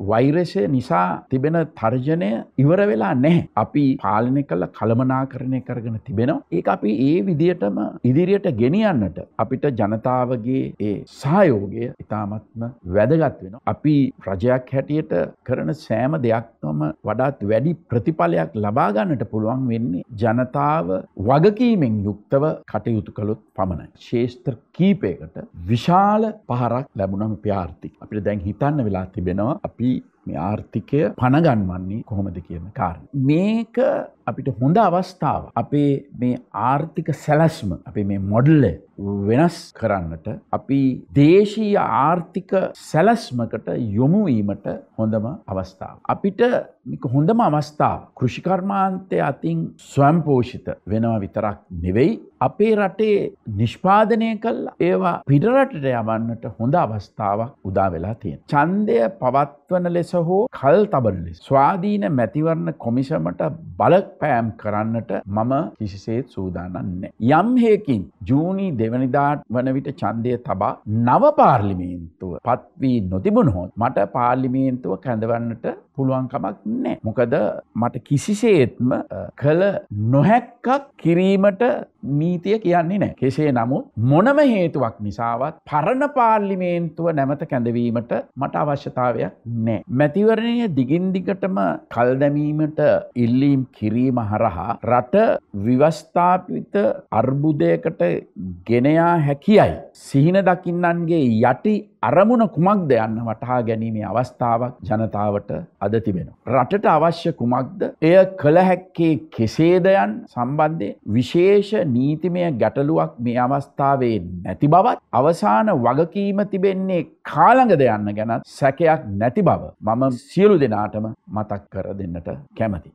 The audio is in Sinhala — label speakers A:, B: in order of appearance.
A: වෛරසය නිසා තිබෙන තර්ජනය ඉවර වෙලා නැහැ. අපි පාලනය කළ කළමනාකරණය කරගෙන තිබෙනවා. ඒක අපි ඒ විදියටම ඉදිරියට ගෙනියන්නට අපිට ජනතාවගේ ඒ සහයෝගය ඉතාමත්ම වැදගත් වෙනවා. අපි රජයක් හැටියට කරන සෑම දෙයක්ම වඩාත් වැඩි ප්‍රතිඵලයක් ලබා ගන්නට පුළුවන් වෙන්නේ ජනතාව වගකීමෙන් යුක්තව කටයුතු කළොත් පමණයි. ශේෂ්ත්‍ර කීපයකට විශාල පහරක් ලැබුණම අපි ආර්ථික. අපිට දැන් හිතන්න වෙලා තිබෙනවා අපි මේ ආර්ථිකය පණගන්වන්නේ කොහොමද කියන කාරණය. මේක අපිට හොඳ අවස්ථාව අපේ මේ ආර්ථික සැලැස්ම අපි මේ මොඩල්ල වෙනස් කරන්නට අපි දේශීය ආර්ථික සැලැස්මකට යොමුවීමට හොඳම අවස්ථාව. අපිට මේක හොඳම අවස්ථාව කෘෂිකර්මාන්තය අතින් ස්වම්පෝෂිත වෙනවා විතරක් නෙවෙයි අපේ රටේ නිෂ්පාදනය කල්ලා ඒවා පිටරටට යවන්නට හොඳ අවස්ථාවක් උදා වෙලා තියෙන. ඡන්දය පවත්වන ලෙස හෝ කල් තබන ලෙස ස්වාධීන මැතිවරණ කොමිසමට බලපෑම් කරන්නට මම කිසිසේත් සූදානම් නැහැ. යම් හේකින් ජූනි දෙවනිදාට වන විට ඡන්දය තබා නව පාර්ලිමේන්තුව පත්වී නොතිබුණහොත් මට පාර්ලිමේන්තුව කැඳවන්නට පුළුවන්කමක් නෑ. මොකද මට කිසිසේත්ම කළ නොහැක්කක් කිරීමට නීතිය කියන්නේ නෑ. කෙසේ නමුත් මොනම හේතුවක් නිසාවත් පරණ පාර්ලිමේන්තුව නැමත කැඳවීමට මට අවශ්‍යතාවයක් නෑ. මැතිවරණය දිගින් දිගටම කල් දැමීමට ඉල්ලීම් කිරීම හරහා රට විවස්ථාපිත අර්බුදයකට ගෙනයා හැකියයි. සිහින දකින්නන්ගේ යටි අරමුණ කුමක්ද යන්න වටහා ගැනීමේ අවස්ථාවක් ජනතාවට අද තිබෙනවා. රටට අවශ්‍ය කුමක්ද එය කළ හැක්කේ කෙසේදයන් සම්බන්ධය විශේෂ නීතිමය ගැටලුවක් මේ අවස්ථාවේ නැති බවත් අවසාන වගකීම තිබෙන්නේ කාළඟද යන්න ගැනත් සැකයක් නැති බව මම සියලු දෙනාටම මතක් කර දෙන්නට කැමති.